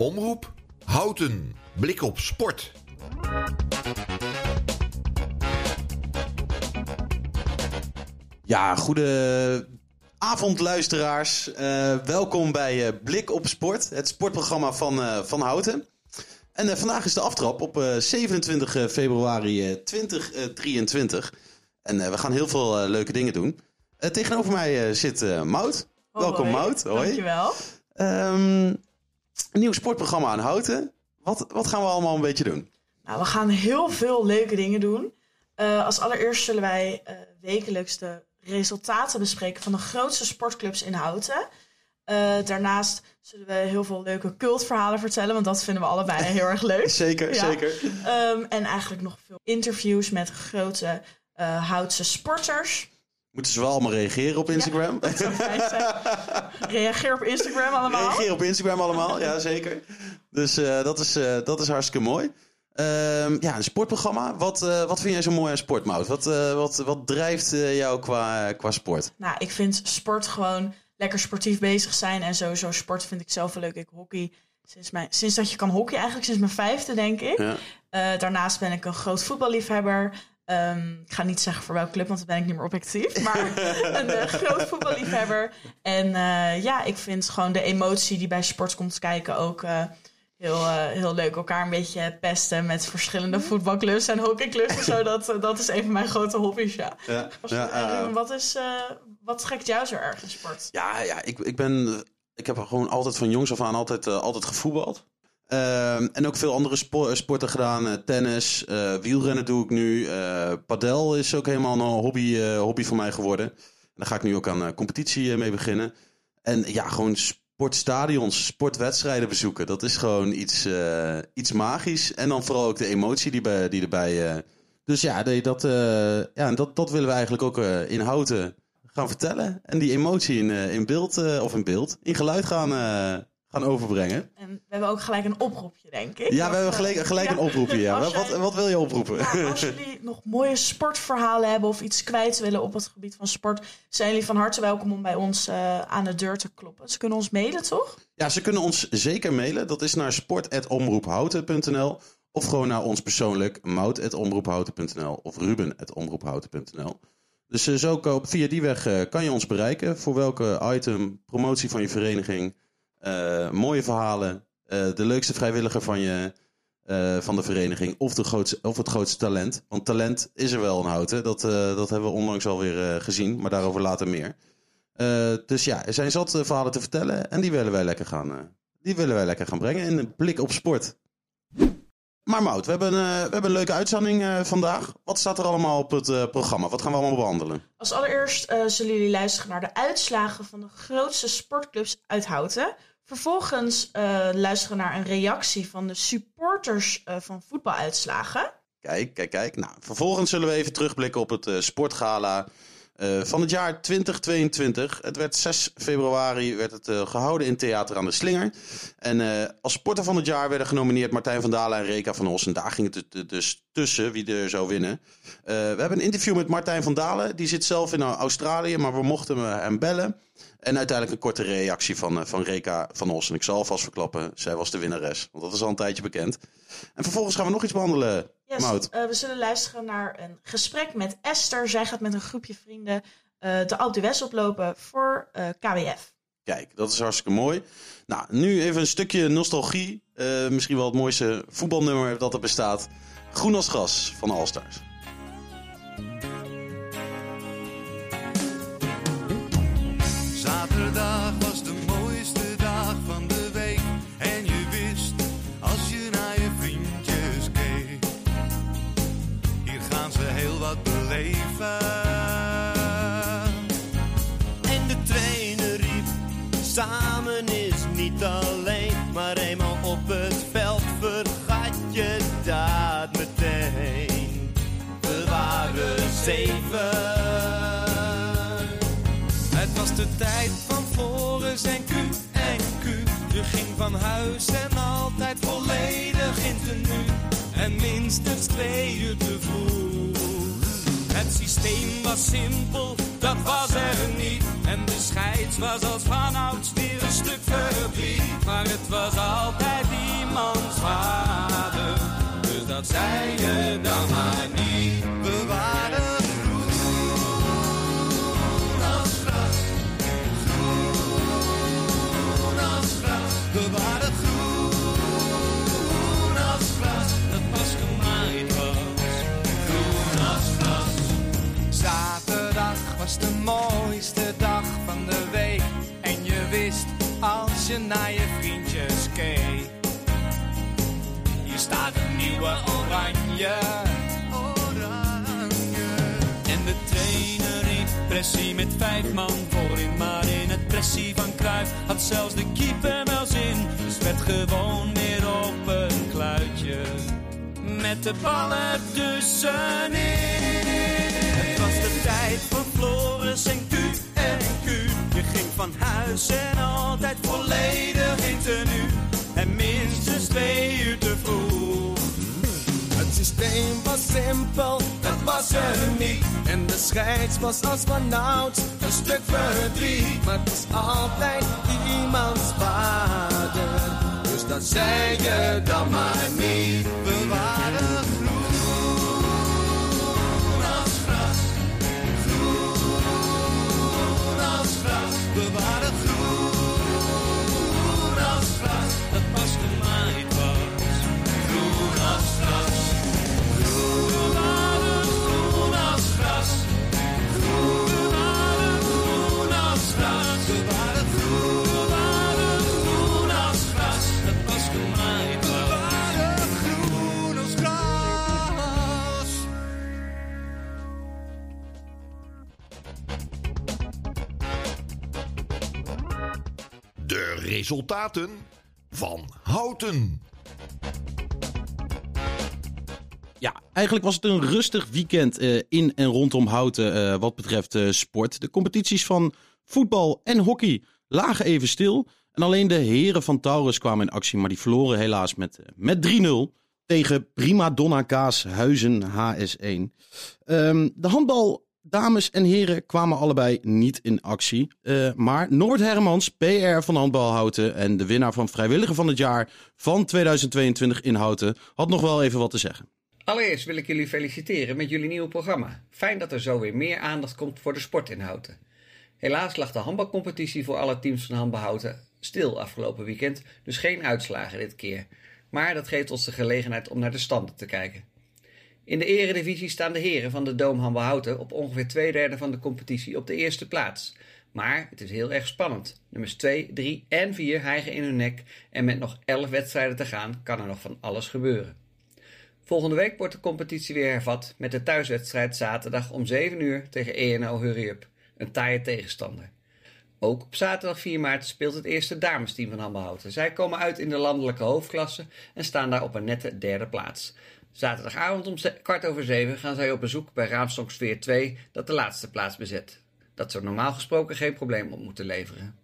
Omroep Houten. Blik op sport. Ja, goede avond luisteraars. Eh, welkom bij eh, Blik op Sport, het sportprogramma van, eh, van Houten. En eh, vandaag is de aftrap op eh, 27 februari eh, 2023. En eh, we gaan heel veel leuke dingen doen. Eh, tegenover mij eh, zit eh Mout. Welkom Hoi, Mout. Hoi. Dankjewel. Ehm, een nieuw sportprogramma aan Houten. Wat, wat gaan we allemaal een beetje doen? Nou, we gaan heel veel leuke dingen doen. Eh, als allereerst zullen wij eh, wekelijks de resultaten bespreken van de grootste sportclubs in Houten. Eh, daarnaast zullen we heel veel leuke cultverhalen vertellen, want dat vinden we allebei heel erg leuk. Zeker, Ja. zeker. Ehm, en eigenlijk nog veel interviews met grote Houtse sporters. Moeten ze wel allemaal reageren op Instagram? Dat zou fijn zijn. Reageer op Instagram allemaal. Reageer op Instagram allemaal, ja zeker. Dus eh, dat, is, eh, dat is hartstikke mooi. Ehm, ja, een sportprogramma. Wat, eh, wat vind jij zo mooi aan sportmout? Wat, eh, wat, wat drijft jou qua, qua sport? Nou, ik vind sport gewoon lekker sportief bezig zijn. En sowieso sport vind ik zelf wel leuk. Ik hockey sinds, mijn, sinds dat je kan hockey, eigenlijk sinds mijn vijfde, denk ik. Ja. Daarnaast ben ik een groot voetballiefhebber. Ehm, ik ga niet zeggen voor welke club, want dan ben ik niet meer objectief. Maar een eh, groot voetballiefhebber. En eh, ja, ik vind gewoon de emotie die bij sport komt kijken ook eh, heel, eh, heel leuk. Elkaar een beetje pesten met verschillende voetbalclubs en hockeyclubs en zo. Dat, dat is een van mijn grote hobby's, ja. Ja, Ruben, wat, is, eh, wat trekt jou zo erg in sport? ja, ja ik, ik, ben, ik heb gewoon altijd van jongs af aan altijd, altijd gevoetbald. Ehm, en ook veel andere spo- sporten gedaan. Eh, tennis, eh, wielrennen doe ik nu. eh padel is ook helemaal een hobby, eh, hobby van mij geworden. En daar ga ik nu ook aan eh, competitie eh, mee beginnen. En ja, gewoon sportstadions, sportwedstrijden bezoeken. Dat is gewoon iets, eh, iets magisch. En dan vooral ook de emotie die, bij, die erbij... eh, dus ja, dat, eh, ja dat, dat willen we eigenlijk ook eh, in Houten gaan vertellen. En die emotie in, eh, in beeld, eh, of in beeld, in geluid gaan, eh, gaan overbrengen. En we hebben ook gelijk een oproepje, denk ik. Ja, we hebben gelijk, eh, gelijk een oproepje. Ja. Wat, wil je oproepen? ja, als jullie nog mooie sportverhalen hebben of iets kwijt willen op het gebied van sport, zijn jullie van harte welkom om bij ons eh, aan de deur te kloppen. Ze kunnen ons mailen, toch? Ja, ze kunnen ons zeker mailen. Dat is naar sport.omroephouten.nl of gewoon naar ons persoonlijk, mout.omroephouten.nl of ruben.omroephouten.nl. Dus eh, zo via die weg kan je ons bereiken voor welke item, promotie van je vereniging, mooie verhalen, eh, de leukste vrijwilliger van, je, eh, van de vereniging of, de grootste, of het grootste talent. Want talent is er wel in Houten, dat, eh, dat hebben we onlangs alweer eh, gezien, maar daarover later meer. Eh, dus ja, er zijn zat eh, verhalen te vertellen en die willen wij lekker gaan, eh, die willen wij lekker gaan brengen in een blik op sport. Maar Mout, we hebben, eh, we hebben een leuke uitzending eh, vandaag. Wat staat er allemaal op het eh, programma? Wat gaan we allemaal behandelen? Als allereerst eh, zullen jullie luisteren naar de uitslagen van de grootste sportclubs uit Houten. Vervolgens eh, luisteren naar een reactie van de supporters eh, van voetbaluitslagen. Kijk, kijk, kijk. Nou, vervolgens zullen we even terugblikken op het eh, sportgala eh, van het jaar 2022. Het werd 6 februari werd het, eh, gehouden in Theater aan de Slinger. En eh, als sporter van het jaar werden genomineerd Martijn van Dalen en Reka van Os. En daar ging het dus- dus tussen wie er zou winnen. We hebben een interview met Martijn van Dalen. Die zit zelf in Australië, maar we mochten hem- bellen. En uiteindelijk een korte reactie van, van Reka van Os. En ik zal alvast verklappen, zij was de winnares. Want dat is al een tijdje bekend. En vervolgens gaan we nog iets behandelen, Yes, eh, we zullen luisteren naar een gesprek met Esther. Zij gaat met een groepje vrienden eh, de Alpe d'Huez oplopen voor eh, KWF. Kijk, dat is hartstikke mooi. Nou, nu even een stukje nostalgie. Misschien wel het mooiste voetbalnummer dat er bestaat. Groen als gras van Allstars. Van huis en altijd volledig in tenue. En minstens twee uur te vroeg. Het systeem was simpel, dat was er niet. En de scheids was als vanouds weer een stuk verdriet. Maar het was altijd iemands vader. Dus dat zei je dan maar niet. Was de mooiste dag van de week. En je wist als je naar je vriendjes keek. Hier staat een nieuwe oranje. Oranje. En de trainer riep pressie met vijf man voorin. Maar in het pressie van Cruijff had zelfs de keeper wel zin. Dus werd gewoon weer op een kluitje. Met de bal ertussenin. Tijd van Floris en Q en Q. Je ging van huis en altijd volledig in tenue. En minstens twee uur te vroeg. Het systeem was simpel, dat was er niet. En de scheids was als vanouds een stuk verdriet. Maar het was altijd iemands vader. Dus dat zei je dan maar niet. We waren gras. Resultaten van Houten. Ja, eigenlijk was het een rustig weekend eh, in en rondom Houten eh, wat betreft eh, sport. De competities van voetbal en hockey lagen even stil. En alleen de heren van Taurus kwamen in actie, maar die verloren helaas met, met 3-0 tegen Prima Donna Kaas Huizen HS1. Ehm, de handbal dames en heren kwamen allebei niet in actie. Eh, maar Norbert Hermans, PR van Handbal Houten en de winnaar van Vrijwilliger van het Jaar van 2022 in Houten, had nog wel even wat te zeggen. Allereerst wil ik jullie feliciteren met jullie nieuwe programma. Fijn dat er zo weer meer aandacht komt voor de sportinhouden. Helaas lag de handbalcompetitie voor alle teams van Handbal Houten stil afgelopen weekend, dus geen uitslagen dit keer. Maar dat geeft ons de gelegenheid om naar de standen te kijken. In de eredivisie staan de heren van de Doom Houten op ongeveer twee derde van de competitie op de eerste plaats. Maar het is heel erg spannend. Nummers 2, 3 en 4 hijgen in hun nek en met nog 11 wedstrijden te gaan kan er nog van alles gebeuren. Volgende week wordt de competitie weer hervat met de thuiswedstrijd zaterdag om 7 uur tegen ENO Hurry Up, een taaie tegenstander. Ook op zaterdag 4 maart speelt het eerste damesteam van Handbalhouten. Zij komen uit in de landelijke hoofdklasse en staan daar op een nette derde plaats. Zaterdagavond om kwart over zeven gaan zij op bezoek bij Raamstoksfeer 2 dat de laatste plaats bezet. Dat zou normaal gesproken geen probleem op moeten leveren.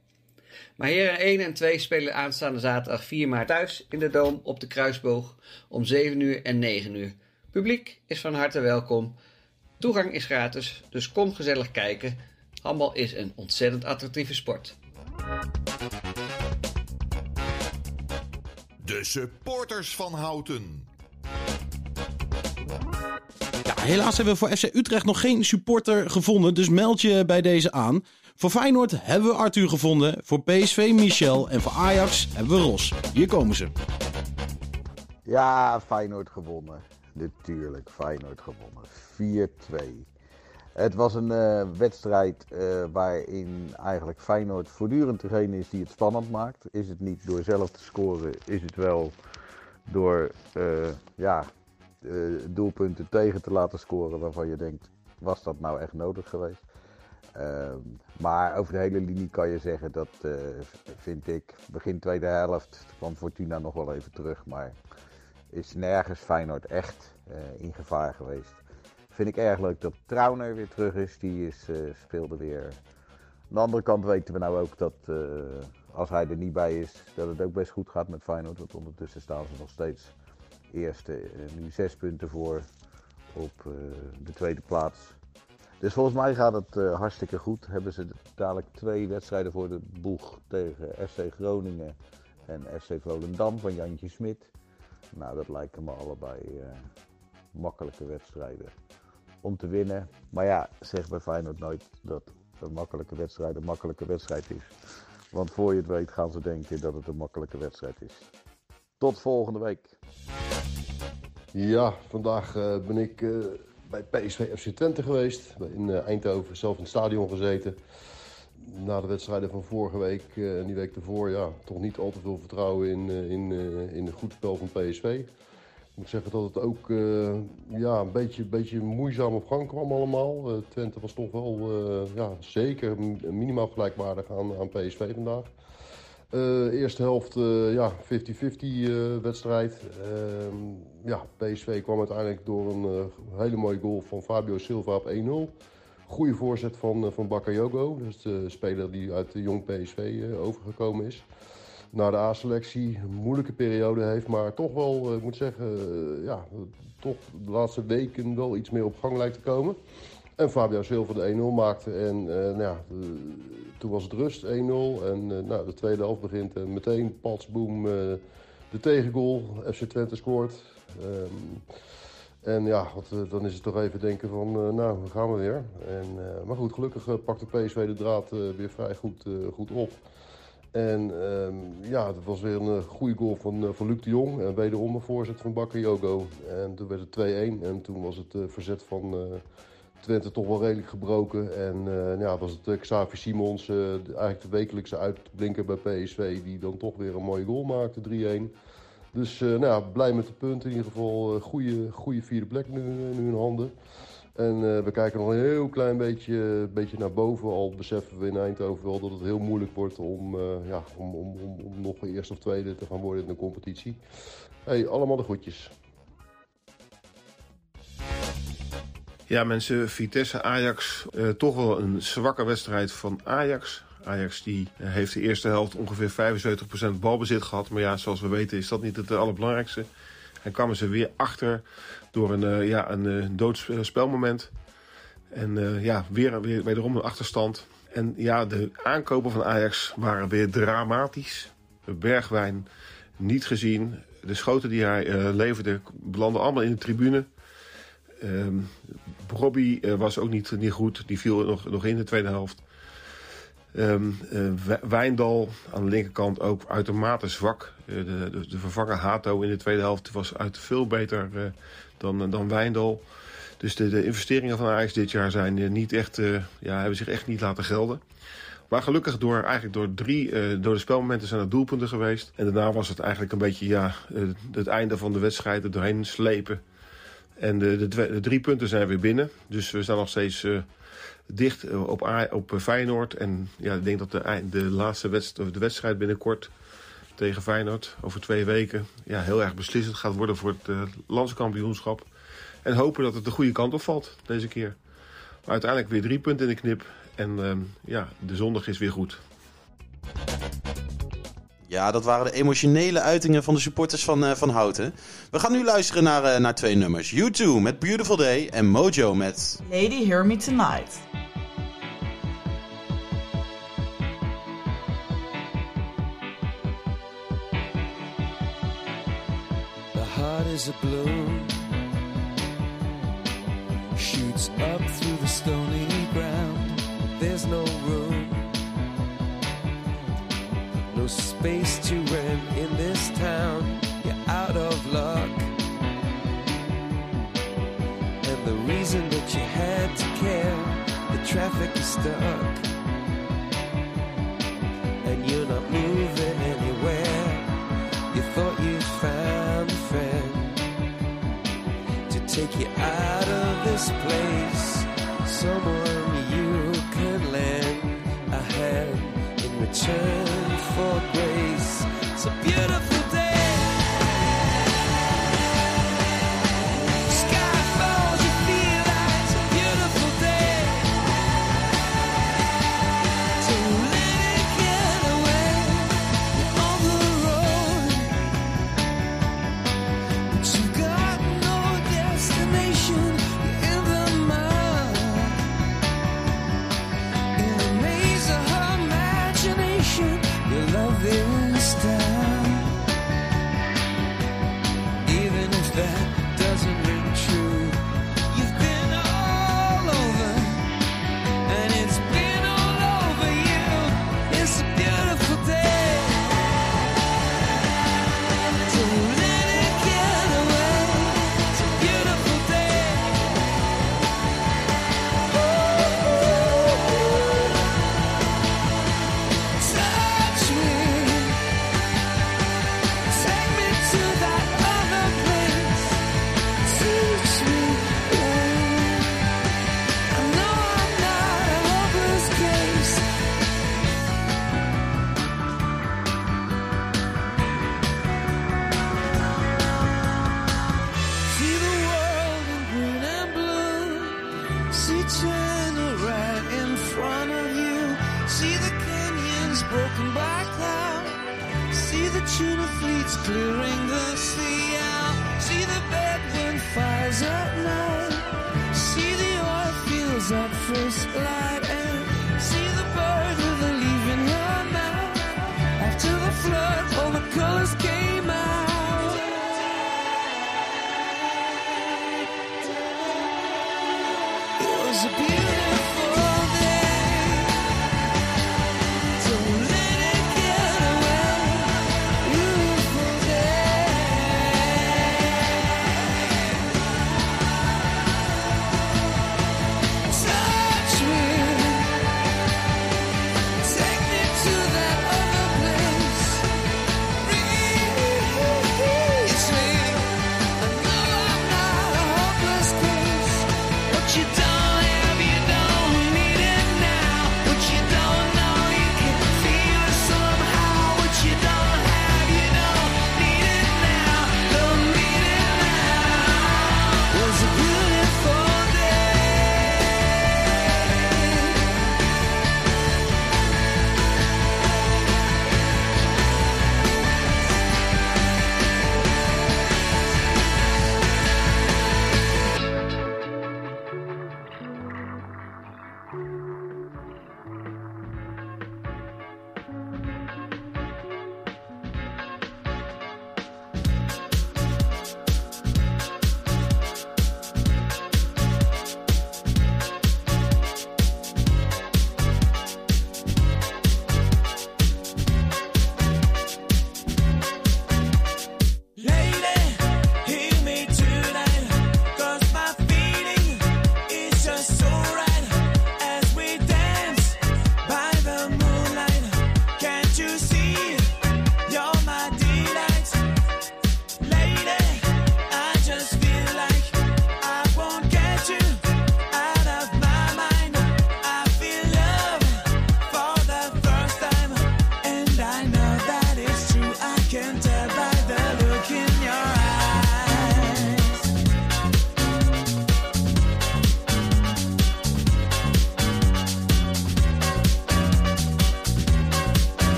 Maar heren 1 en 2 spelen aanstaande zaterdag 4 maart thuis in de Doom op de Kruisboog om 7 uur en 9 uur. Publiek is van harte welkom. Toegang is gratis, dus kom gezellig kijken. Handbal is een ontzettend attractieve sport. De supporters van Houten. Ja, helaas hebben we voor FC Utrecht nog geen supporter gevonden, dus meld je bij deze aan. Voor Feyenoord hebben we Arthur gevonden, voor PSV Michel en voor Ajax hebben we Ros. Hier komen ze. Ja, Feyenoord gewonnen. Natuurlijk, Feyenoord gewonnen. 4-2. Het was een eh, wedstrijd eh, waarin eigenlijk Feyenoord voortdurend degene is die het spannend maakt. Is het niet door zelf te scoren, is het wel door eh, ja, eh, doelpunten tegen te laten scoren waarvan je denkt, was dat nou echt nodig geweest? Ehm, maar over de hele linie kan je zeggen dat, eh, vind ik, begin tweede helft kwam Fortuna nog wel even terug. Maar is nergens Feyenoord echt eh, in gevaar geweest. Vind ik erg leuk dat Trauner weer terug is. Die is, speelde weer. Aan de andere kant weten we nou ook dat als hij er niet bij is, dat het ook best goed gaat met Feyenoord. Want ondertussen staan ze nog steeds eerste. eh, nu zes punten voor op eh, de tweede plaats. Dus volgens mij gaat het eh, hartstikke goed. Hebben ze dadelijk twee wedstrijden voor de boeg tegen FC Groningen en FC Volendam van Jantje Smit. Nou, dat lijken me allebei makkelijke wedstrijden om te winnen. Maar ja, zeg bij Feyenoord nooit dat een makkelijke wedstrijd een makkelijke wedstrijd is. Want voor je het weet gaan ze denken dat het een makkelijke wedstrijd is. Tot volgende week. Ja, vandaag eh, ben ik eh, bij PSV FC Twente geweest. In eh, Eindhoven, zelf in het stadion gezeten. Na de wedstrijden van vorige week en die week ervoor, ja, toch niet al te veel vertrouwen in, in, in het goed spel van PSV. Ik moet zeggen dat het ook ja, een beetje, beetje moeizaam op gang kwam allemaal. Twente was toch wel ja, zeker minimaal gelijkwaardig aan, aan PSV vandaag. Eh, eerste helft, eh, ja, 50-50 eh, wedstrijd. Ehm, ja, PSV kwam uiteindelijk door een hele mooie goal van Fabio Silva op 1-0. Goede voorzet van, van Bakayoko, dus de speler die uit de jong PSV overgekomen is. Naar de A-selectie, een moeilijke periode heeft, maar toch wel, ik moet zeggen, ja, toch de laatste weken wel iets meer op gang lijkt te komen. En Fabio Silva de 1-0 maakte. En eh, nou ja, toen was het rust 1-0. En eh, nou, de tweede helft begint en meteen pats, boom, eh, de tegengoal. FC Twente scoort. Ehm, en ja, wat, dan is het toch even denken van, nou, dan gaan we weer. En, maar goed, gelukkig pakte PSV de draad weer vrij goed, goed op. En ehm, ja, het was weer een goede goal van, van Luc de Jong. En wederom een voorzet van Bakayoko. En toen werd het 2-1. En toen was het verzet van Twente toch wel redelijk gebroken. En eh, ja, was het eh, Xavi Simons, eh, eigenlijk de wekelijkse uitblinker bij PSV, die dan toch weer een mooie goal maakte, 3-1. Dus nou ja, blij met de punten. In ieder geval goede, goede vierde plek nu, nu in handen. En we kijken nog een heel klein beetje, beetje naar boven. Al beseffen we in Eindhoven wel dat het heel moeilijk wordt om, ja, om, om, om, nog eerste of tweede te gaan worden in de competitie. Hey, allemaal de groetjes. Ja, mensen, Vitesse Ajax. eh, toch wel een zwakke wedstrijd van Ajax. Ajax die eh, heeft de eerste helft ongeveer 75% balbezit gehad. Maar ja, zoals we weten is dat niet het allerbelangrijkste. En kwamen ze weer achter door een, eh, ja, een doodspelmoment. En ja, weer, weer wederom een achterstand. En ja, de aankopen van Ajax waren weer dramatisch. Bergwijn niet gezien. De schoten die hij leverde belanden allemaal in de tribune. Ehm Robbie eh, was ook niet, niet goed. Die viel nog, nog in de tweede helft. Wij- Wijndal aan de linkerkant ook uitermate zwak. Eh, de, de, de vervanger Hato in de tweede helft was uit veel beter dan, dan Wijndal. Dus de, de investeringen van Ajax dit jaar zijn niet echt, ja, hebben zich echt niet laten gelden. Maar gelukkig door, eigenlijk door drie door de spelmomenten zijn er doelpunten geweest. En daarna was het eigenlijk een beetje ja, het einde van de wedstrijd er doorheen slepen. En de, de, drie punten zijn weer binnen. Dus we staan nog steeds eh, dicht eh, op, op eh, Feyenoord. En ja, ik denk dat de, de laatste wedstrijd, de wedstrijd binnenkort tegen Feyenoord over twee weken ja, heel erg beslissend gaat worden voor het eh, landskampioenschap. En hopen dat het de goede kant op valt deze keer. Maar uiteindelijk weer drie punten in de knip. En ehm, ja, de zondag is weer goed. Ja, dat waren de emotionele uitingen van de supporters van, eh, van Houten. We gaan nu luisteren naar, eh, naar twee nummers. U2 met Beautiful Day en Mojo met... Lady Hear Me Tonight. The heart is a balloon, shoots up through the stony ground. There's no room, no space to rent in this town. You're out of luck, and the reason that you had to care, the traffic is stuck, and you're not moving anywhere. You thought you'd found a friend to take you out of this place. Someone you can lend a hand in return for grace. A beautiful fields at first light.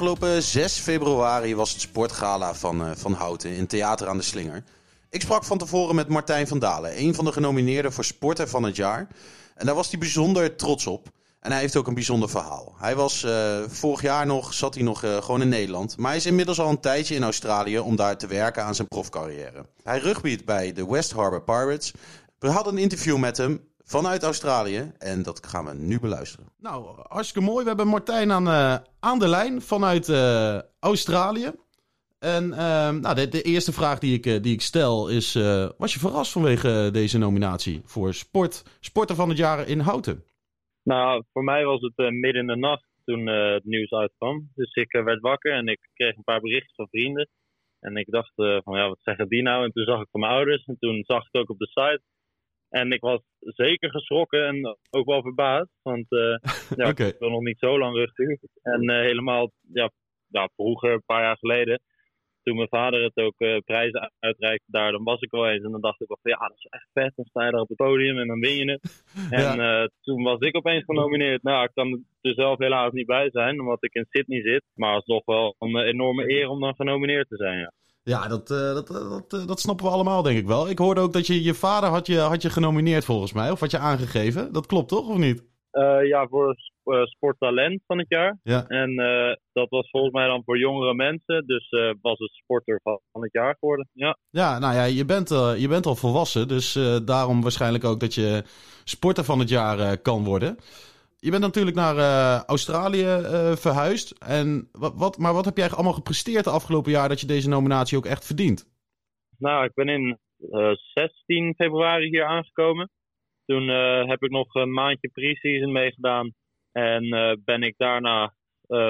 Afgelopen 6 februari was het sportgala van, eh, van Houten in Theater aan de Slinger. Ik sprak van tevoren met Martijn van Dalen, een van de genomineerden voor Sporter van het jaar. En daar was hij bijzonder trots op. En hij heeft ook een bijzonder verhaal. Hij was eh, vorig jaar nog, zat hij nog eh, gewoon in Nederland. Maar hij is inmiddels al een tijdje in Australië om daar te werken aan zijn profcarrière. Hij rugbyt bij de West Harbour Pirates. We hadden een interview met hem vanuit Australië en dat gaan we nu beluisteren. Nou, hartstikke mooi. We hebben Martijn aan, eh, aan de lijn vanuit eh, Australië. En ehm, nou, de, de eerste vraag die ik, eh, die ik stel is: eh, was je verrast vanwege deze nominatie voor sport, Sporter van het Jaar in Houten? Nou, voor mij was het eh, midden in de nacht toen eh, het nieuws uitkwam. Dus ik werd wakker en ik kreeg een paar berichten van vrienden. En ik dacht eh, van ja, wat zeggen die nou? En toen zag ik van mijn ouders en toen zag ik het ook op de site. En ik was zeker geschrokken en ook wel verbaasd. Want eh, ja, Oké. ik ben nog niet zo lang rugby. En eh, helemaal ja, ja, vroeger, een paar jaar geleden, toen mijn vader het ook eh, prijzen uitreikte daar, dan was ik wel eens. En dan dacht ik wel van ja, dat is echt vet. Dan sta je daar op het podium en dan win je het. En toen was ik opeens genomineerd. Nou, ik kan er zelf helaas niet bij zijn, omdat ik in Sydney zit. Maar het is toch wel een enorme eer om dan genomineerd te zijn, ja. Ja, dat, eh, dat, dat, eh, dat snappen we allemaal, denk ik wel. Ik hoorde ook dat je je vader had je, had je genomineerd volgens mij, of had je aangegeven. Dat klopt toch, of niet? Eh, ja, voor sp- eh, sporttalent van het jaar. Ja. En eh, dat was volgens mij dan voor jongere mensen. Dus eh, was het sporter van, van het jaar geworden. Ja. Ja, nou ja, je bent, eh, je bent al volwassen, dus eh, daarom waarschijnlijk ook dat je sporter van het jaar eh, kan worden. Je bent natuurlijk naar eh, Australië eh, verhuisd. En wat, wat, maar wat heb jij allemaal gepresteerd de afgelopen jaar dat je deze nominatie ook echt verdient? Nou, ik ben in eh, 16 februari hier aangekomen. Toen heb ik nog een maandje pre-season meegedaan. En ben ik daarna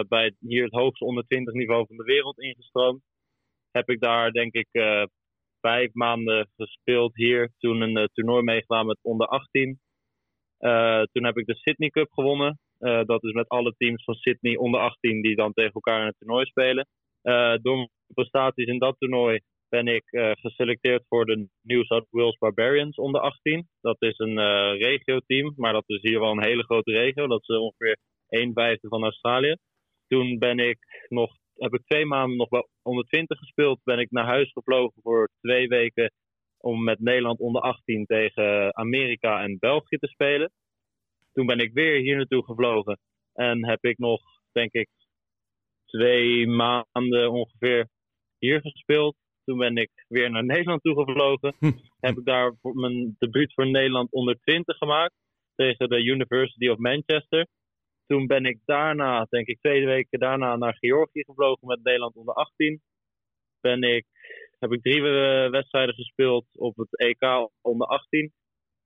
bij het- hier het hoogste onder 20 niveau van de wereld ingestroomd. Heb ik daar denk ik vijf maanden gespeeld hier. Toen een toernooi meegedaan met onder 18. Eh, toen heb ik de Sydney Cup gewonnen. Eh, dat is met alle teams van Sydney onder 18 die dan tegen elkaar in het toernooi spelen. Eh, door mijn prestaties in dat toernooi ben ik geselecteerd voor de New South Wales Barbarians onder 18. Dat is een regio-team, maar dat is hier wel een hele grote regio. Dat is ongeveer 1 vijfde van Australië. Toen ben ik nog, heb ik twee maanden nog bij onder 20 gespeeld. Ben ik naar huis gevlogen voor twee weken om met Nederland onder 18 tegen Amerika en België te spelen. Toen ben ik weer hier naartoe gevlogen en heb ik nog, denk ik, twee maanden ongeveer hier gespeeld. Toen ben ik weer naar Nederland toegevlogen. heb ik daar mijn debuut voor Nederland onder 20 gemaakt. Tegen de University of Manchester. Toen ben ik daarna, denk ik twee weken daarna, naar Georgië gevlogen met Nederland onder 18. Ben ik, heb ik drie eh, wedstrijden gespeeld op het EK onder 18.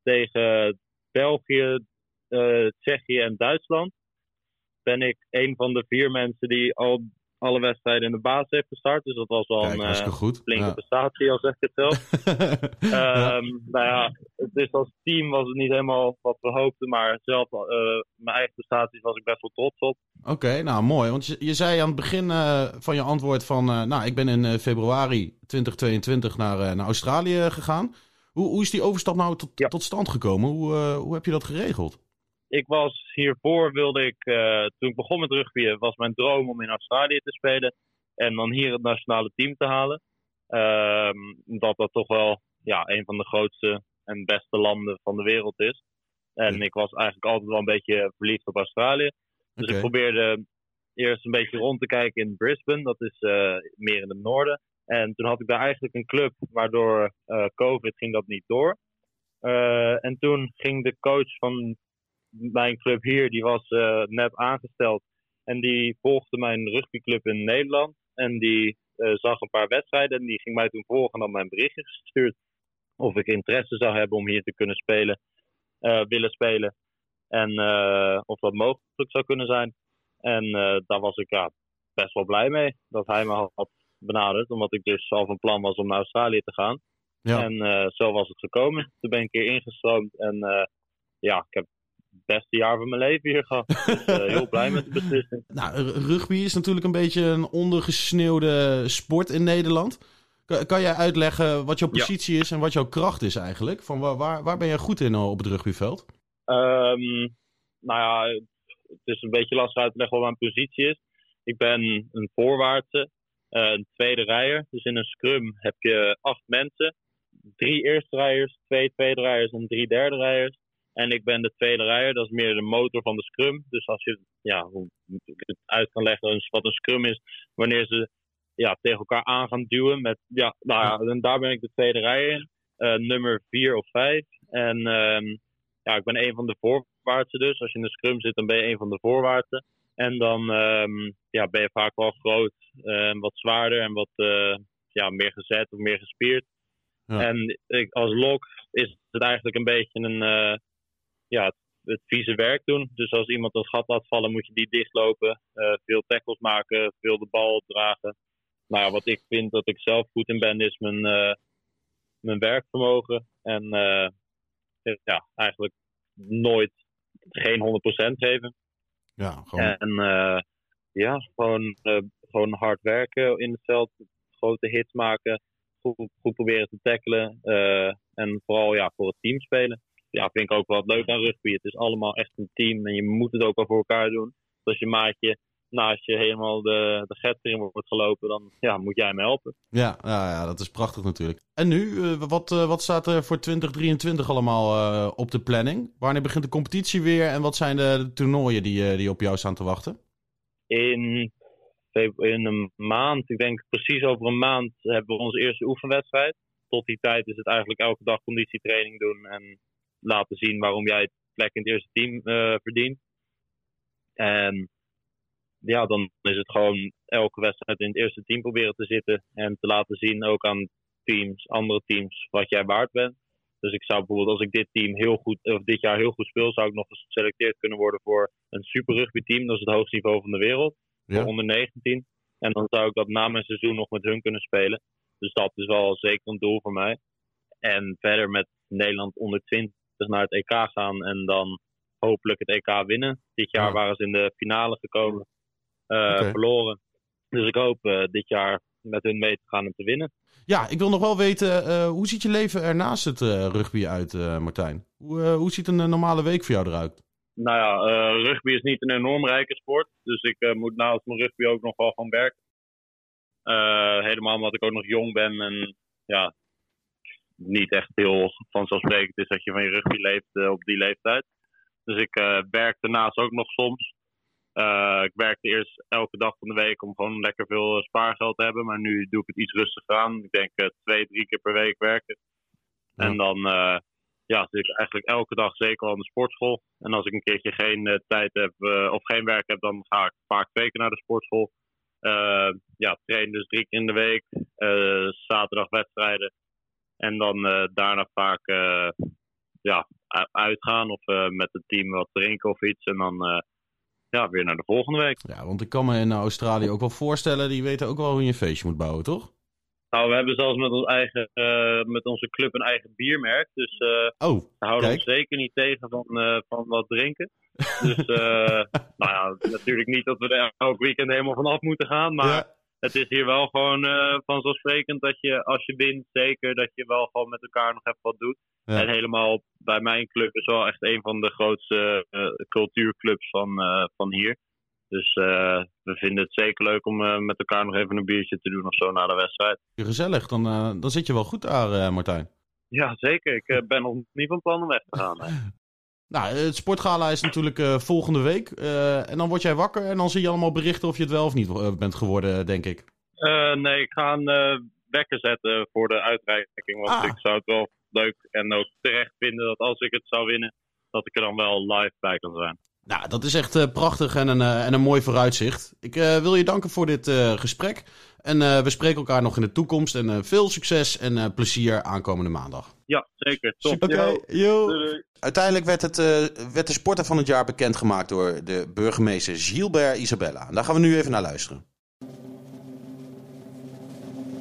Tegen België, eh, Tsjechië en Duitsland. Ben ik een van de vier mensen die al alle wedstrijden in de basis heeft gestart. Dus dat was Kijk, een eh, goed. flinke Ja. prestatie, al zeg ik het zelf. Ja. Ehm, nou ja, dus als team was het niet helemaal wat we hoopten, maar zelf, eh, mijn eigen prestaties was ik best wel trots op. Oké, nou mooi. Want je, je zei aan het begin eh, van je antwoord van... eh, nou, ik ben in februari 2022 naar, naar Australië gegaan. Hoe, hoe is die overstap nou tot, Ja. tot stand gekomen? Hoe, hoe heb je dat geregeld? Ik was hiervoor, wilde ik, eh, toen ik begon met rugby, was mijn droom om in Australië te spelen. En dan hier het nationale team te halen. Ehm, omdat dat toch wel ja, een van de grootste en beste landen van de wereld is. En Ja. ik was eigenlijk altijd wel een beetje verliefd op Australië. Dus ik probeerde eerst een beetje rond te kijken in Brisbane, dat is eh, meer in het noorden. En toen had ik daar eigenlijk een club, waardoor eh, COVID ging dat niet door. Eh, en toen ging de coach van mijn club hier, die was eh, net aangesteld. En die volgde mijn rugbyclub in Nederland. En die eh, zag een paar wedstrijden en die ging mij toen volgen en had mij een berichtje gestuurd. Of ik interesse zou hebben om hier te kunnen spelen, eh, willen spelen. En of dat mogelijk zou kunnen zijn. En daar was ik ja, best wel blij mee dat hij me had benaderd. Omdat ik dus al van plan was om naar Australië te gaan. Ja. En zo was het gekomen. Toen ben ik hier ingestroomd. En ja, ik heb beste jaar van mijn leven hier gehad. Dus eh, heel blij met de beslissing. Nou, rugby is natuurlijk een beetje een ondergesneeuwde sport in Nederland. Kan, kan jij uitleggen wat jouw Ja. positie is en wat jouw kracht is eigenlijk? Van waar, waar, waar ben jij goed in eh, op het rugbyveld? Ehm, nou ja, het is een beetje lastig uit te leggen wat mijn positie is. Ik ben een voorwaartse, eh, een tweede rijder. Dus in een scrum heb je acht mensen. Drie eerste rijders, twee tweede rijders en drie derde rijders. En ik ben de tweede rijder, dat is meer de motor van de scrum. Dus als je ja, hoe ik het uit kan leggen wat een scrum is, wanneer ze ja, tegen elkaar aan gaan duwen. Met, ja, nou ja, en daar ben ik de tweede rijder in. Eh, nummer vier of vijf. En ehm, ja, ik ben een van de voorwaartsen dus. Als je in de scrum zit, dan ben je een van de voorwaartsen. En dan ehm, ja, ben je vaak wel groot en wat zwaarder en wat eh, ja, meer gezet of meer gespierd. Ja. En ik, als lok is het eigenlijk een beetje een, ja, het, het vieze werk doen. Dus als iemand een gat laat vallen, moet je die dichtlopen. eh, veel tackles maken, veel de bal opdragen. Nou ja, wat ik vind dat ik zelf goed in ben, is mijn, eh, mijn werkvermogen. En eh, ja, eigenlijk nooit geen 100% geven. Ja, gewoon. En ja, gewoon, gewoon hard werken in het veld. Grote hits maken. Goed, goed proberen te tackelen. en vooral ja, voor het team spelen. Ja, vind ik ook wel leuk aan rugby. Het is allemaal echt een team. En je moet het ook wel voor elkaar doen. Dus als je maatje naast je helemaal de, de get erin wordt gelopen, dan ja, moet jij me helpen. Ja, ja, ja, dat is prachtig natuurlijk. En nu, eh, wat, eh, wat staat er voor 2023 allemaal eh, op de planning? Wanneer begint de competitie weer en wat zijn de, de toernooien die, die op jou staan te wachten? in, in een maand, ik denk precies over een maand, hebben we onze eerste oefenwedstrijd. Tot die tijd is het eigenlijk elke dag conditietraining doen en laten zien waarom jij het plek in het eerste team eh, verdient. En ja, dan is het gewoon elke wedstrijd in het eerste team proberen te zitten en te laten zien ook aan teams, andere teams, wat jij waard bent. Dus ik zou bijvoorbeeld, als ik dit team heel goed, of dit jaar heel goed speel, zou ik nog geselecteerd kunnen worden voor een super rugby team. Dat is het hoogste niveau van de wereld. Ja. Voor onder 19. En dan zou ik dat na mijn seizoen nog met hun kunnen spelen. Dus dat is wel zeker een doel voor mij. En verder met Nederland onder 20 naar het EK gaan en dan hopelijk het EK winnen. Dit jaar Ja. waren ze in de finale gekomen, eh, verloren. Dus ik hoop eh, dit jaar met hun mee te gaan en te winnen. Ja, ik wil nog wel weten, eh, hoe ziet je leven er naast het rugby uit, Martijn? Hoe, hoe ziet een normale week voor jou eruit? Nou ja, rugby is niet een enorm rijke sport. Dus ik moet naast mijn rugby ook nog wel gaan werken. Helemaal omdat ik ook nog jong ben en ja, niet echt heel vanzelfsprekend is dat je van je rugby leeft eh, op die leeftijd. Dus ik eh, werk daarnaast ook nog soms. Eh, ik werkte eerst elke dag van de week om gewoon lekker veel spaargeld te hebben. Maar nu doe ik het iets rustiger aan. Ik denk twee, drie keer per week werken. Ja. En dan eh, ja, zit ik eigenlijk elke dag zeker al aan de sportschool. En als ik een keertje geen tijd heb of geen werk heb, dan ga ik vaak twee keer naar de sportschool. Ja, train dus drie keer in de week. Zaterdag wedstrijden. En dan eh, daarna vaak eh, ja, uitgaan of eh, met het team wat drinken of iets. En dan ja, weer naar de volgende week. Ja, want ik kan me in Australië ook wel voorstellen, die weten ook wel hoe je een feestje moet bouwen, toch? Nou, we hebben zelfs met, ons eigen, met onze club een eigen biermerk. Dus eh, Oh, we houden Kijk. ons zeker niet tegen van, van wat drinken. Dus nou ja, natuurlijk niet dat we er elk weekend helemaal vanaf moeten gaan. Maar ja. Het is hier wel gewoon eh, vanzelfsprekend dat je als je wint, zeker dat je wel gewoon met elkaar nog even wat doet. Ja. En helemaal bij mijn club is wel echt een van de grootste eh, cultuurclubs van, eh, van hier. Dus we vinden het zeker leuk om met elkaar nog even een biertje te doen of zo na de wedstrijd. Gezellig, dan, dan zit je wel goed daar, Martijn. Ja, zeker. Ik ben nog niet van plan om weg te gaan. Nou, het sportgala is natuurlijk eh, volgende week. eh, en dan word jij wakker en dan zie je allemaal berichten of je het wel of niet eh, bent geworden, denk ik. Nee, ik ga een wekker zetten voor de uitreiking. Want Ah. ik zou het wel leuk en ook terecht vinden dat als ik het zou winnen, dat ik er dan wel live bij kan zijn. Nou, dat is echt prachtig en een, en een mooi vooruitzicht. Ik wil je danken voor dit gesprek. En we spreken elkaar nog in de toekomst. En veel succes en plezier aankomende maandag. Ja, zeker. Top. Oké, yo. Uiteindelijk werd, het, eh, werd de sporter van het jaar bekendgemaakt door de burgemeester Gilbert Isabella. Daar gaan we nu even naar luisteren.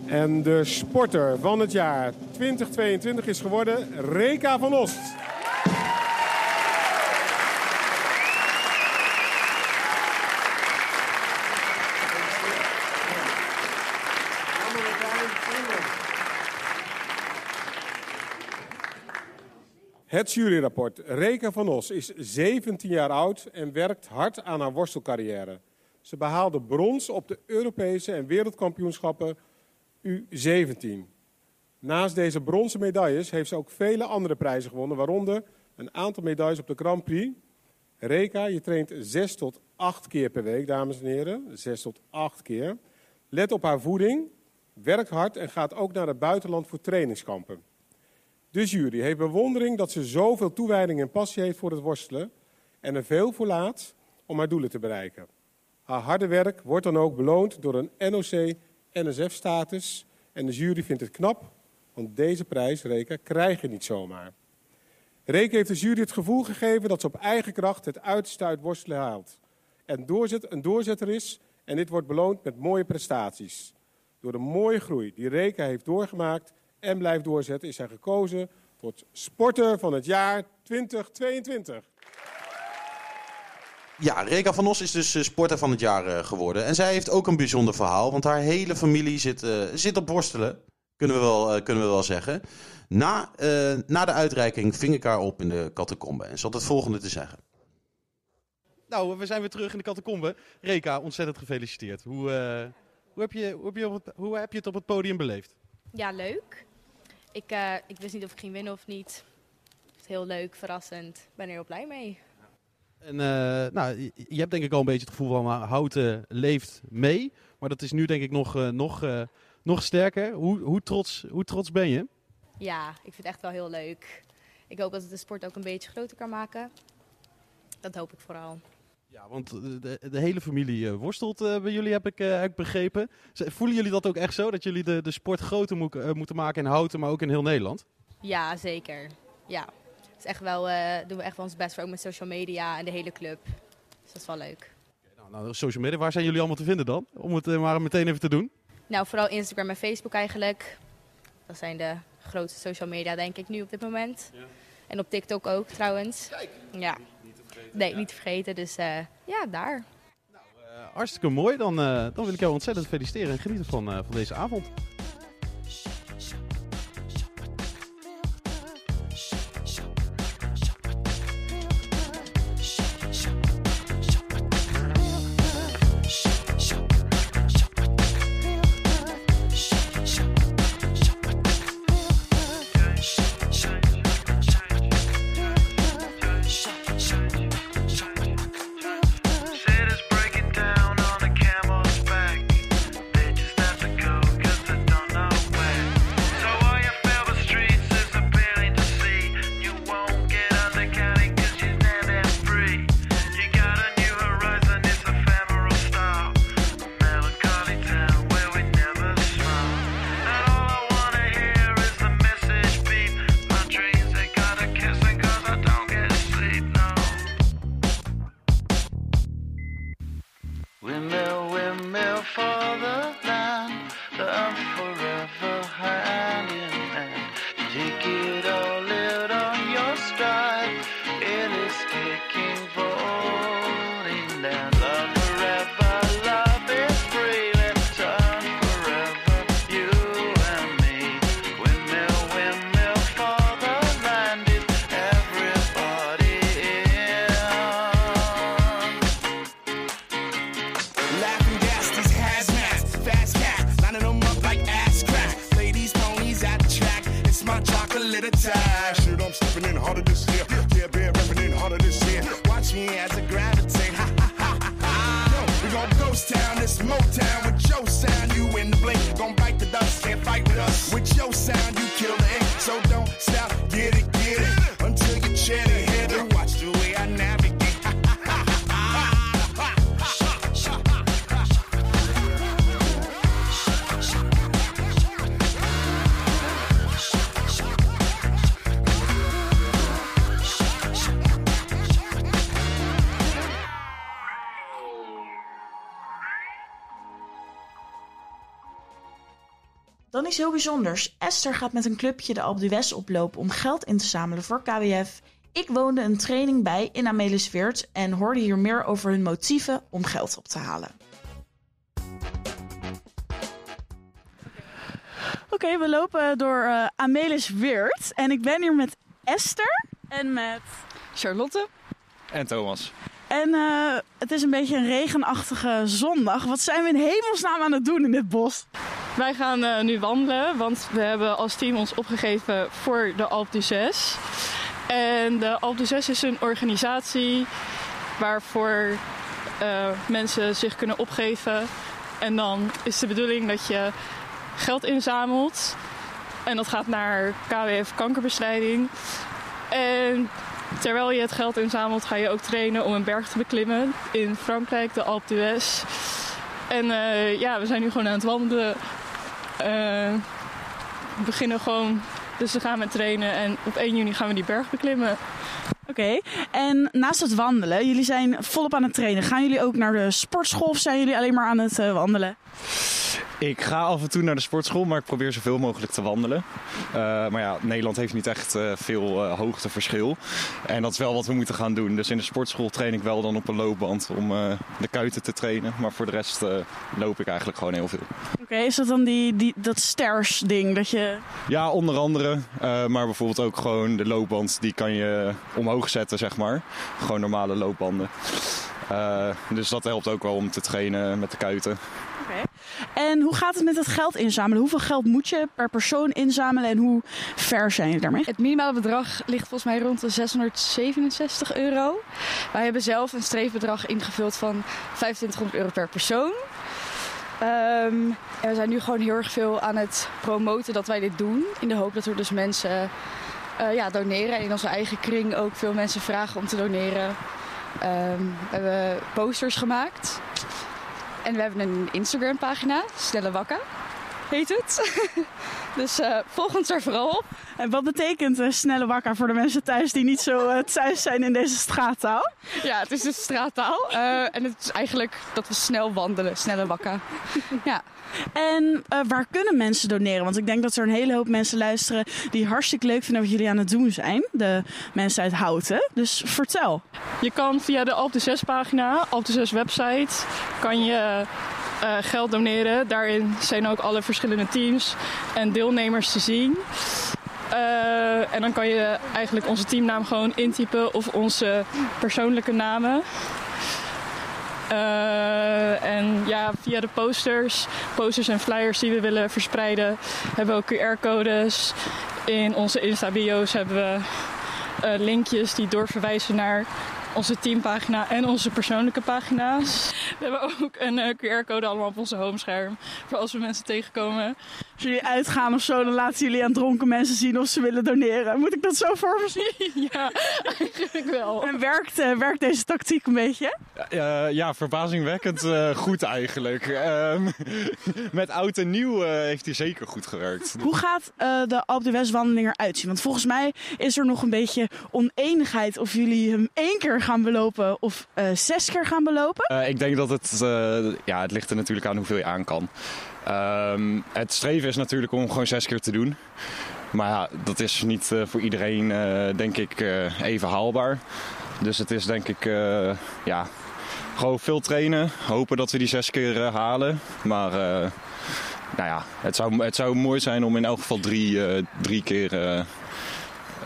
En de sporter van het jaar 2022 is geworden Reka van Ost. Het juryrapport. Reka van Os is 17 jaar oud en werkt hard aan haar worstelcarrière. Ze behaalde brons op de Europese en wereldkampioenschappen U17. Naast deze bronzen medailles heeft ze ook vele andere prijzen gewonnen, waaronder een aantal medailles op de Grand Prix. Reka, je traint zes tot acht keer per week, dames en heren. Zes tot acht keer. Let op haar voeding, werkt hard en gaat ook naar het buitenland voor trainingskampen. De jury heeft bewondering dat ze zoveel toewijding en passie heeft voor het worstelen en er veel voor laat om haar doelen te bereiken. Haar harde werk wordt dan ook beloond door een NOC-NSF-status en de jury vindt het knap, want deze prijs, Reka, krijg je niet zomaar. Reke heeft de jury het gevoel gegeven dat ze op eigen kracht het uiterste uit worstelen haalt. En doorzet, een doorzetter is en dit wordt beloond met mooie prestaties. Door de mooie groei die Reka heeft doorgemaakt en blijft doorzetten, is hij gekozen tot sporter van het jaar 2022. Ja, Reka van Os is dus eh, sporter van het jaar eh, geworden. En zij heeft ook een bijzonder verhaal, want haar hele familie zit, eh, zit op worstelen. Kunnen we wel, kunnen we wel zeggen. Na, eh, na de uitreiking ving ik haar op in de catacombe. En ze had het volgende te zeggen. Nou, we zijn weer terug in de catacombe. Reka, ontzettend gefeliciteerd. Hoe, eh, hoe, heb je, hoe, heb je op het, hoe heb je het op het podium beleefd? Ja, leuk. Ik, eh, ik wist niet of ik ging winnen of niet. Het is heel leuk, verrassend. Ik ben er heel blij mee. En, eh, nou, je, hebt denk ik al een beetje het gevoel van uh, Houten leeft mee. Maar dat is nu denk ik nog, eh, nog, eh, nog sterker. Hoe, hoe, trots, hoe trots ben je? Ja, ik vind het echt wel heel leuk. Ik hoop dat het de sport ook een beetje groter kan maken. Dat hoop ik vooral. Ja, want de, de hele familie eh, worstelt eh, bij jullie, heb ik, eh, heb ik begrepen. Voelen jullie dat ook echt zo? Dat jullie de, de sport groter moet- moeten maken in Houten, maar ook in heel Nederland? Ja, zeker. Ja. Is echt wel, doen we echt wel ons best voor, ook met social media en de hele club. Dus dat is wel leuk. Nou, nou, social media, waar zijn jullie allemaal te vinden dan? Om het maar meteen even te doen. Nou, vooral Instagram en Facebook eigenlijk. Dat zijn de grootste social media, denk ik, nu op dit moment. En op TikTok ook, trouwens. Kijk. Ja. Nee, niet te vergeten. Dus eh, ja, daar. Eh, hartstikke mooi. Dan, eh, dan wil ik jou ontzettend feliciteren en genieten van, van deze avond. Remember Is heel bijzonders. Esther gaat met een clubje de Alpe d'Huez oplopen om geld in te zamelen voor KWF. Ik woonde een training bij in Amelisweert en hoorde hier meer over hun motieven om geld op te halen. Oké, we lopen door eh Amelisweert en ik ben hier met Esther en met Charlotte. En Thomas. En eh, het is een beetje een regenachtige zondag. Wat zijn we in hemelsnaam aan het doen in dit bos? Wij gaan eh, nu wandelen, want we hebben als team ons opgegeven voor de Alp d'Huez. En de Alp d'Huez is een organisatie waarvoor eh, mensen zich kunnen opgeven. En dan is de bedoeling dat je geld inzamelt. En dat gaat naar KWF kankerbestrijding. En terwijl je het geld inzamelt, ga je ook trainen om een berg te beklimmen in Frankrijk, de Alpe d'Huez. En eh, ja, we zijn nu gewoon aan het wandelen. Eh, we beginnen gewoon, dus we gaan met trainen en op 1 juni gaan we die berg beklimmen. Oké, en naast het wandelen, jullie zijn volop aan het trainen. Gaan jullie ook naar de sportschool of zijn jullie alleen maar aan het eh, wandelen? Ik ga af en toe naar de sportschool, maar ik probeer zoveel mogelijk te wandelen. Eh, maar ja, Nederland heeft niet echt eh, veel eh, hoogteverschil. En dat is wel wat we moeten gaan doen. Dus in de sportschool train ik wel dan op een loopband om de kuiten te trainen. Maar voor de rest loop ik eigenlijk gewoon heel veel. Oké, is dat dan die, die, dat stairs ding dat je... Ja, onder andere. maar bijvoorbeeld ook gewoon de loopband, die kan je omhoog zetten, zeg maar. Gewoon normale loopbanden. Dus dat helpt ook wel om te trainen met de kuiten. En hoe gaat het met het geld inzamelen? Hoeveel geld moet je per persoon inzamelen en hoe ver zijn je daarmee? Het minimale bedrag ligt volgens mij rond de 667 euro. Wij hebben zelf een streefbedrag ingevuld van 2500 euro per persoon. Ehm, en we zijn nu gewoon heel erg veel aan het promoten dat wij dit doen. In de hoop dat er dus mensen eh, ja, doneren. En in onze eigen kring ook veel mensen vragen om te doneren. Ehm, we hebben posters gemaakt. En we hebben een Instagram pagina, Snelle Wakka heet het. dus eh, volg ons er vooral op. En wat betekent eh, snelle wakker voor de mensen thuis die niet zo eh, thuis zijn in deze straattaal? Ja, het is dus straattaal. Eh, en het is eigenlijk dat we snel wandelen, snelle wakka. ja. En eh, waar kunnen mensen doneren? Want ik denk dat er een hele hoop mensen luisteren die hartstikke leuk vinden wat jullie aan het doen zijn. De mensen uit Houten. Dus vertel. Je kan via de Alp de 6 pagina, Alp de 6 website, kan je eh, geld doneren. Daarin zijn ook alle verschillende teams en deelnemers te zien. Eh, en dan kan je eigenlijk onze teamnaam gewoon intypen of onze persoonlijke namen. Eh, en ja, via de posters, posters en flyers die we willen verspreiden, hebben we ook QR-codes. In onze Insta-bio's hebben we linkjes die doorverwijzen naar onze teampagina en onze persoonlijke pagina's. We hebben ook een eh, QR-code allemaal op onze homescherm. Voor als we mensen tegenkomen. Als jullie uitgaan of zo, dan laten jullie aan dronken mensen zien of ze willen doneren. Moet ik dat zo voor me zien? Ja, eigenlijk wel. En werkt, eh, werkt deze tactiek een beetje? Ja, verbazingwekkend eh, goed eigenlijk. Ehm, met oud en nieuw eh, heeft hij zeker goed gewerkt. Hoe gaat eh, de Alpe d'Huez wandeling eruit zien? Want volgens mij is er nog een beetje oneenigheid of jullie hem één keer gaan belopen of eh, zes keer gaan belopen. Eh, ik denk dat het, eh, ja, het ligt er natuurlijk aan hoeveel je aan kan. Ehm, het streven is natuurlijk om gewoon zes keer te doen. Maar ja, dat is niet voor iedereen, denk ik, even haalbaar. Dus het is denk ik, ja, gewoon veel trainen. Hopen dat we die zes keer halen. Maar nou ja, het zou, het zou mooi zijn om in elk geval drie, drie keer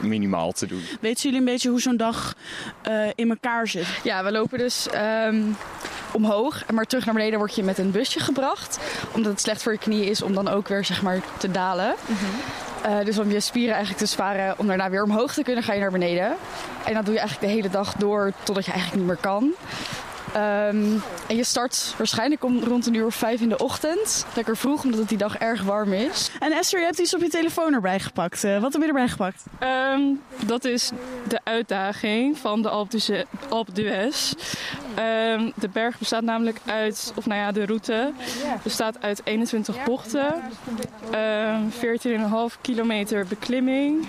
minimaal te doen. Weten jullie een beetje hoe zo'n dag eh, in elkaar zit? Ja, we lopen dus ehm, omhoog. Maar terug naar beneden word je met een busje gebracht. Omdat het slecht voor je knieën is om dan ook weer zeg maar, te dalen. Eh, dus om je spieren eigenlijk te sparen om daarna weer omhoog te kunnen, ga je naar beneden. En dat doe je eigenlijk de hele dag door totdat je eigenlijk niet meer kan. Ehm, en je start waarschijnlijk om rond een uur of vijf in de ochtend. Lekker vroeg, omdat het die dag erg warm is. En Esther, je hebt iets op je telefoon erbij gepakt. Eh, wat heb je erbij gepakt? Ehm, dat is de uitdaging van de Alpe d'Huez. Ehm, de berg bestaat namelijk uit, of nou ja, de route bestaat uit 21 bochten, ehm 14,5 kilometer beklimming,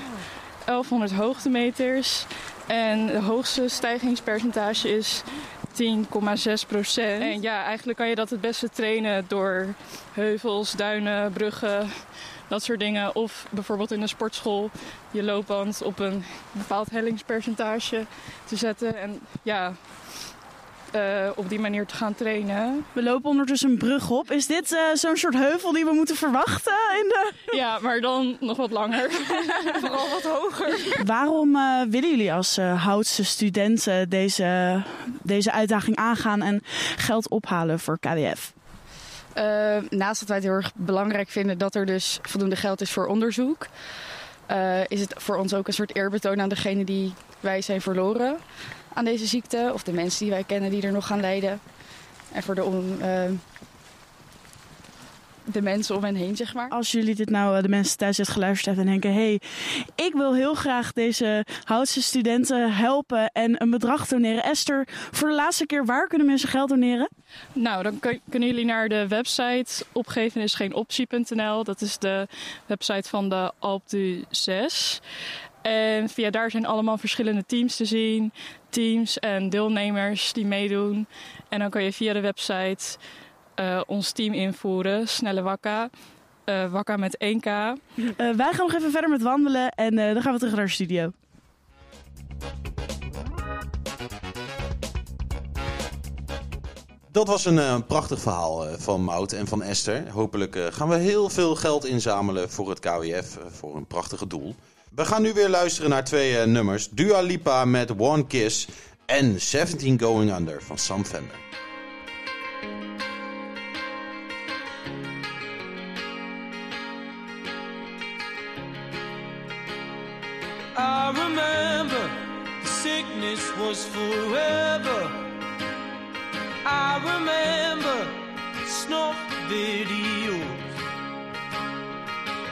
1100 hoogtemeters en de hoogste stijgingspercentage is 10,6 procent. En ja, eigenlijk kan je dat het beste trainen door heuvels, duinen, bruggen, dat soort dingen. Of bijvoorbeeld in de sportschool je loopband op een bepaald hellingspercentage te zetten. En ja, eh, op die manier te gaan trainen. We lopen ondertussen een brug op. Is dit eh, zo'n soort heuvel die we moeten verwachten? In de... Ja, maar dan nog wat langer. Vooral wat hoger. Waarom eh, willen jullie als Houtse studenten deze, deze uitdaging aangaan en geld ophalen voor KWF? Naast dat wij het heel erg belangrijk vinden dat er dus voldoende geld is voor onderzoek, is het voor ons ook een soort eerbetoon aan degene die wij zijn verloren aan deze ziekte. Of de mensen die wij kennen die er nog gaan lijden. En voor de, on- eh, de mensen om hen heen, zeg maar. Als jullie dit nou, eh, de mensen thuis dit geluisterd hebben en denken... hé, hey, ik wil heel graag deze Houtse studenten helpen en een bedrag doneren. Esther, voor de laatste keer, waar kunnen mensen geld doneren? Nou, dan kun- kunnen jullie naar de website opgeven is geen optie.nl. Dat is de website van de Alp du 6. En via daar zijn allemaal verschillende teams te zien. Teams en deelnemers die meedoen. En dan kan je via de website eh, ons team invoeren. Snelle Wakka. Eh Wakka met 1K. Eh, wij gaan nog even verder met wandelen en eh, dan gaan we terug naar de studio. Dat was een eh, prachtig verhaal eh, van Mout en van Esther. Hopelijk eh, gaan we heel veel geld inzamelen voor het KWF, voor een prachtige doel. We gaan nu weer luisteren naar twee eh, nummers. Dua Lipa met One Kiss en 17 Going Under van Sam Fender. I remember the sickness was forever. I remember snuff videos.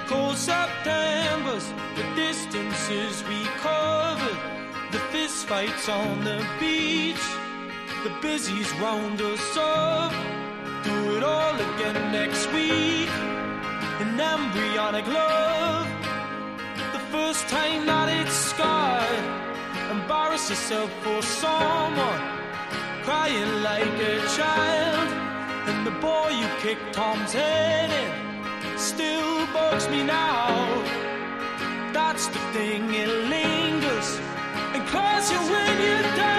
Cold Septembers, the distances we covered, the fist fights on the beach, the busies round us up. Do it all again next week. An embryonic love the first time that it's scarred. Embarrass yourself for someone, crying like a child. And the boy you kicked Tom's head in still bugs me now. That's the thing, it lingers and claws you when you're down.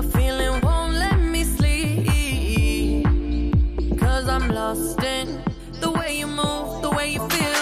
The feeling won't let me sleep. Cause I'm lost in the way you move, the way you feel.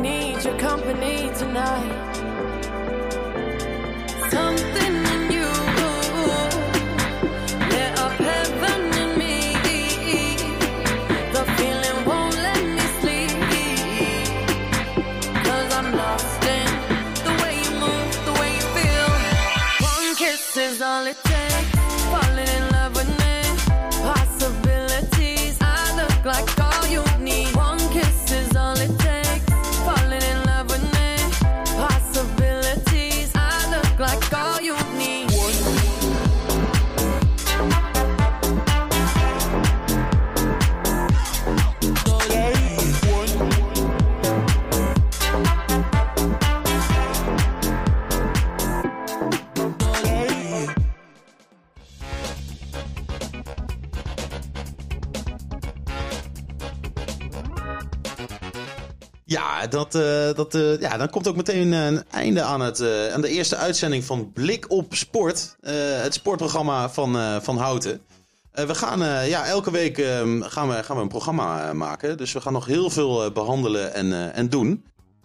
Need your company tonight. Something dat, eh, dat, eh, ja, dan komt ook meteen een einde aan, het, eh, aan de eerste uitzending van Blik op Sport. het sportprogramma van, van Houten. We gaan ja, elke week ehm, gaan we, gaan we een programma maken. Dus we gaan nog heel veel eh, behandelen en, en doen.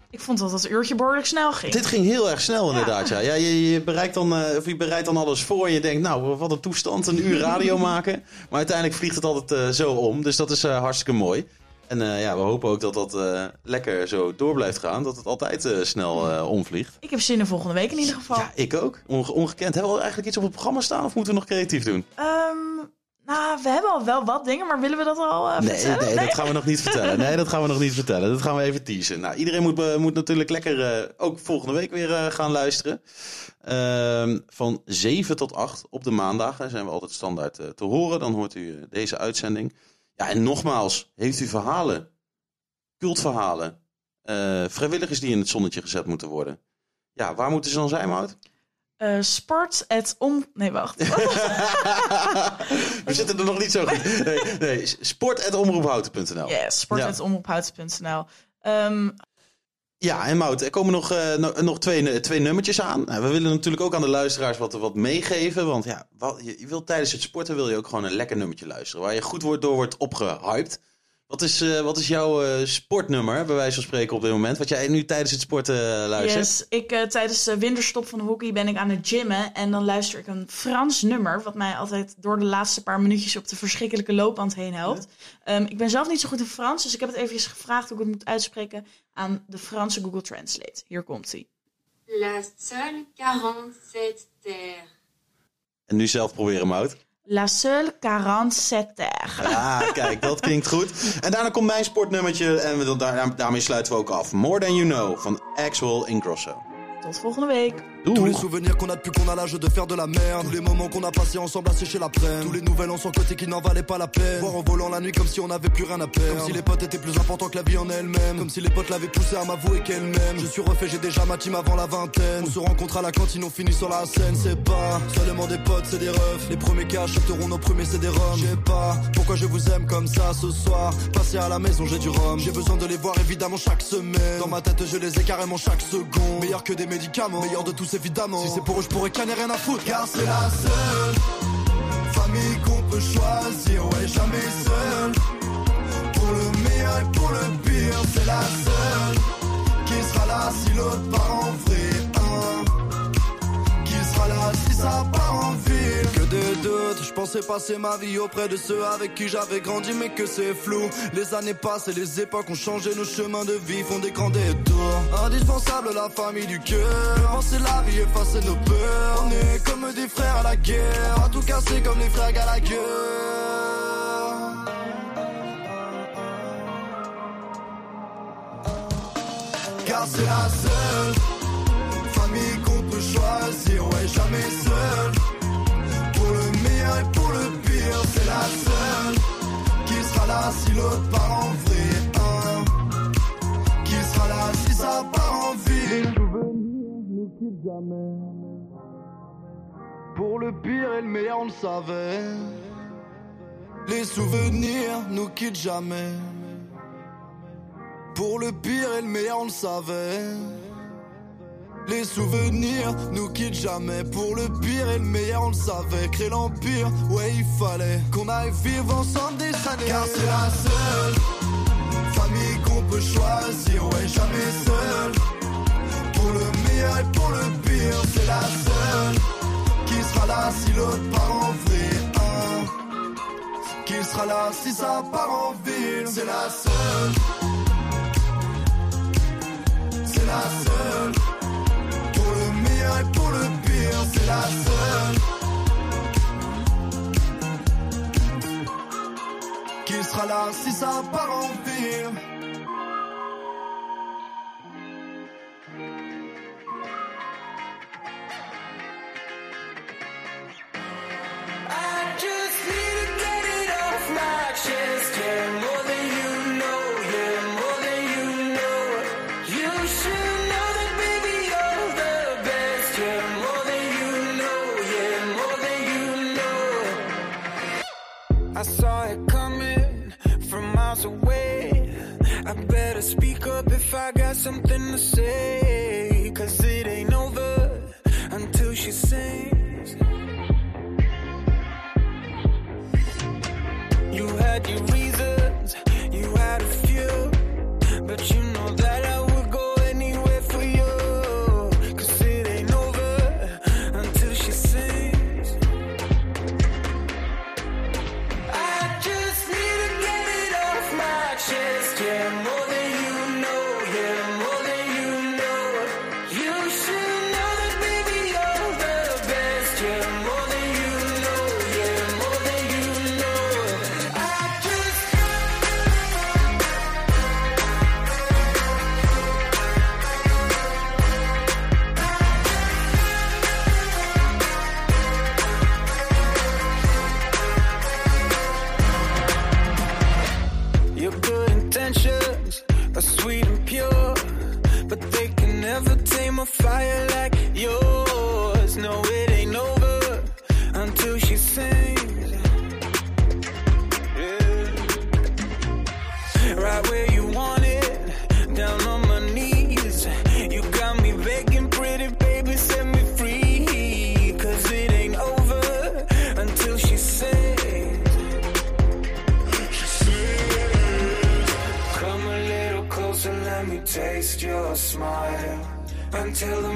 Ik vond dat dat uurtje behoorlijk snel ging. Dit ging heel erg snel inderdaad. Ja. Ja, je, je, bereikt dan, of je bereidt dan alles voor en je denkt, nou, wat een toestand, een uur radio maken. Maar uiteindelijk vliegt het altijd zo om. Dus dat is hartstikke mooi. En eh, ja, we hopen ook dat dat eh, lekker zo door blijft gaan. Dat het altijd eh, snel omvliegt. Ik heb zin in volgende week in ieder geval. Ik ook. Onge- ongekend. Hebben we eigenlijk iets op het programma staan of moeten we nog creatief doen? Ehm, nou, we hebben al wel wat dingen, maar willen we dat al Nee, vertellen? nee, dat gaan we nog niet vertellen. Nee, dat gaan we nog niet vertellen. Dat gaan we even teasen. Nou, iedereen moet, moet natuurlijk lekker ook volgende week weer gaan luisteren. Ehm, van 7 tot 8 op de maandagen zijn we altijd standaard te horen. Dan hoort u deze uitzending. Ja, en nogmaals, heeft u verhalen, cultverhalen, eh, vrijwilligers die in het zonnetje gezet moeten worden? Ja, waar moeten ze dan zijn, Mout? Eh, sport at om... Nee, wacht. We zitten er nog niet zo goed. Nee, nee sport.omroephouten.nl Yes, sport.omroephouten.nl. Ehm, Ja, en Mout, er komen nog, eh, no- nog twee, twee nummertjes aan. Nou, we willen natuurlijk ook aan de luisteraars wat, wat meegeven. Want ja, wat, je, je wilt tijdens het sporten wil je ook gewoon een lekker nummertje luisteren. Waar je goed wordt, door wordt opgehyped. Wat is, eh, wat is jouw eh, sportnummer, bij wijze van spreken, op dit moment? Wat jij nu tijdens het sporten eh, luistert? Yes, ik, eh, tijdens de winterstop van de hockey ben ik aan het gymmen. En dan luister ik een Frans nummer. Wat mij altijd door de laatste paar minuutjes op de verschrikkelijke loopband heen helpt. Ehm, ik ben zelf niet zo goed in Frans. Dus ik heb het eventjes gevraagd hoe ik het moet uitspreken aan de Franse Google Translate. Hier komt hij. La seule 47 terre. En nu zelf proberen, Mout. La seule 47 terre. Ah, kijk, dat klinkt goed. En daarna komt mijn sportnummertje en we, daar, daarmee sluiten we ook af. More Than You Know van Axwell Ingrosso. Tot volgende week. Tous les souvenirs qu'on a depuis qu'on a l'âge de faire de la merde. Tous les moments qu'on a passés ensemble à sécher la plaine. Tous les nouvelles en son côté qui n'en valaient pas la peine. Voir en volant la nuit comme si on n'avait plus rien à perdre. Comme si les potes étaient plus importants que la vie en elle-même. Comme si les potes l'avaient poussé à m'avouer qu'elle m'aime. Je suis refait, j'ai déjà ma team avant la vingtaine. On se rencontre à la cantine, on finit sur la scène. C'est pas seulement des potes, c'est des refs. Les premiers qui achèteront nos premiers, c'est des roms. Je sais pas pourquoi je vous aime comme ça ce soir. Passer à la maison, j'ai du rhum. J'ai besoin de les voir évidemment chaque semaine. Dans ma tête, je les ai carrément chaque seconde. Meilleur que des médicaments, meilleur de tous évidemment. Si c'est pour eux, je pourrais canner rien à foutre. Car c'est la seule famille qu'on peut choisir. Ouais, jamais seul. Pour le meilleur et pour le pire, c'est la seule qui sera là si l'autre part en vrille. hein. Qui sera là si Que des doutes, je pensais passer ma vie auprès de ceux avec qui j'avais grandi, mais que c'est flou. Les années passent et les époques ont changé, nos chemins de vie font des grands détours. Indispensable la famille du cœur. Penser la vie, effacer nos peurs. On est comme des frères à la guerre, à tout casser comme les frères Gallagher. Car c'est la seule peut choisir, ouais, jamais seul. Pour le meilleur et pour le pire, c'est la seule qui sera là si l'autre part en vrille. hein. Qui sera là si ça part en ville. Les souvenirs nous quittent jamais. Pour le pire et le meilleur, on le savait. Les souvenirs nous quittent jamais. Pour le pire et le meilleur, on le savait. Les souvenirs nous quittent jamais. Pour le pire et le meilleur, on le savait. Créer l'empire, ouais, il fallait qu'on aille vivre ensemble des années. Car c'est la seule famille qu'on peut choisir, ouais, jamais seul. Pour le meilleur et pour le pire, c'est la seule qui sera là si l'autre part en vrille. hein. Qui sera là si ça part en ville, c'est la seule. C'est la seule. Si ça part en ville. Until the